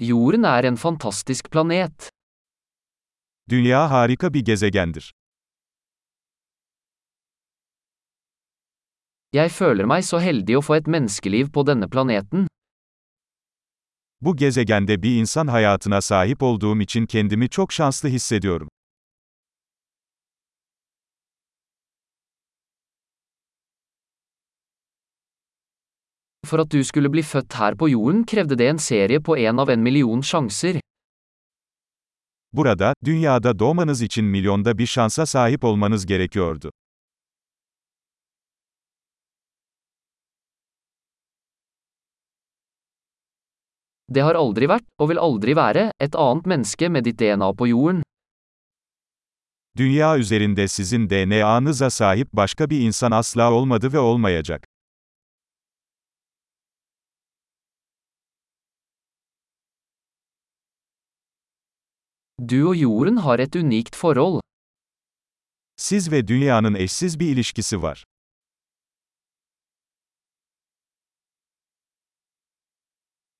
Jorden er en fantastisk planet. Dünya harika bir gezegendir. Jeg føler meg så heldig å få et menneskeliv på denne planeten. Bu gezegende bir insan hayatına sahip olduğum için kendimi çok şanslı hissediyorum. For at du skulle bli født her på jorden krevde det en serie på en av en million sjanser. Burada, dünyada doğmanız için milyonda bir şansa sahip olmanız gerekiyordu. Det har aldri vært, og vil aldri være, et annet menneske med ditt DNA på jorden. Dünya üzerinde sizin DNA'nıza sahip başka bir insan asla olmadı ve olmayacak. Du og jorden har et unikt forhold. Siz ve dünyanın eşsiz bir ilişkisi var.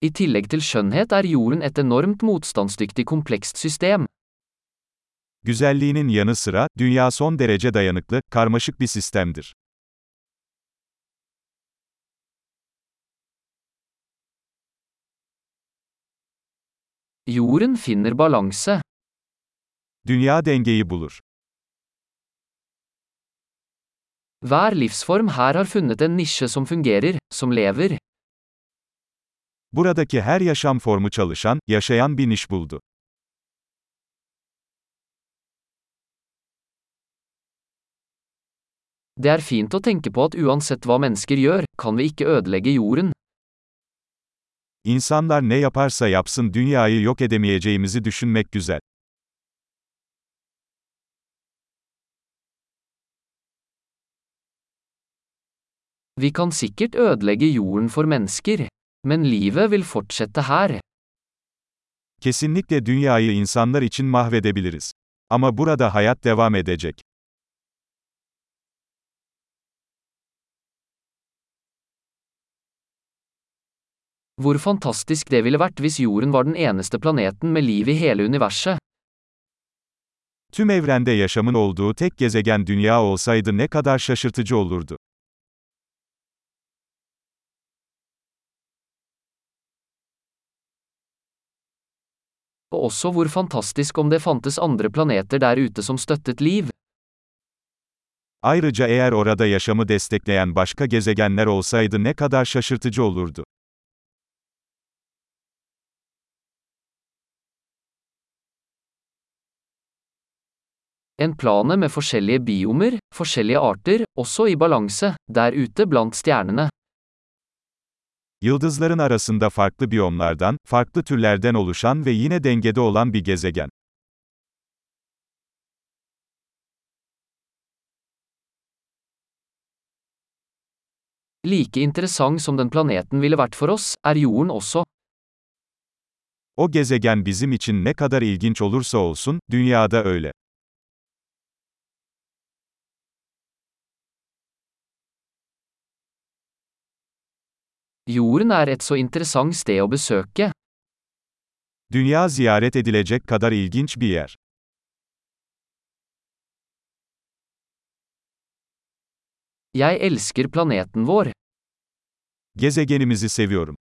I tillegg til skjønnhet er jorden et enormt motstandsdyktig komplekst system. Güzelliğinin yanı sıra, dünya son derece dayanıklı, karmaşık bir sistemdir. Jorden finner balanse. Dünya dengeyi bulur. Hver livsform her har funnet en nisje som fungerer, som lever. Buradaki her yaşam formu çalışan, yaşayan bir niş buldu. Det er fint å tenke på at uansett hva mennesker gjør, kan vi ikke ødelegge jorden. İnsanlar ne yaparsa yapsın dünyayı yok edemeyeceğimizi düşünmek güzel. Vi kan sikkert ødelegge jorden for mennesker, men livet vil fortsette her. Kesinlikle dünyayı insanlar için mahvedebiliriz. Ama burada hayat devam edecek. Hvor fantastisk det ville vært hvis jorden var den eneste planeten med liv i hele universet. Tüm evrende yaşamın olduğu tek gezegen dünya olsaydı ne kadar şaşırtıcı olurdu. Og også hvor fantastisk om det fantes andre planeter der ute som støttet liv. Ayrıca eğer orada yaşamı destekleyen başka gezegenler olsaydı ne kadar şaşırtıcı olurdu. En plane med forskjellige biomer, forskjellige arter, også i balanse, der ute blant stjernene. Yıldızların arasında farklı biyomlardan, farklı türlerden oluşan ve yine dengede olan bir gezegen. Like interessant som den planeten ville vært for oss, er jorden også. O gezegen bizim için ne kadar ilginç olursa olsun, dünyada öyle. Jorden er et så interessant sted å besøke. Dünya ziyaret edilecek kadar ilginç bir yer. Jeg elsker planeten vår. Gezegenimizi seviyorum.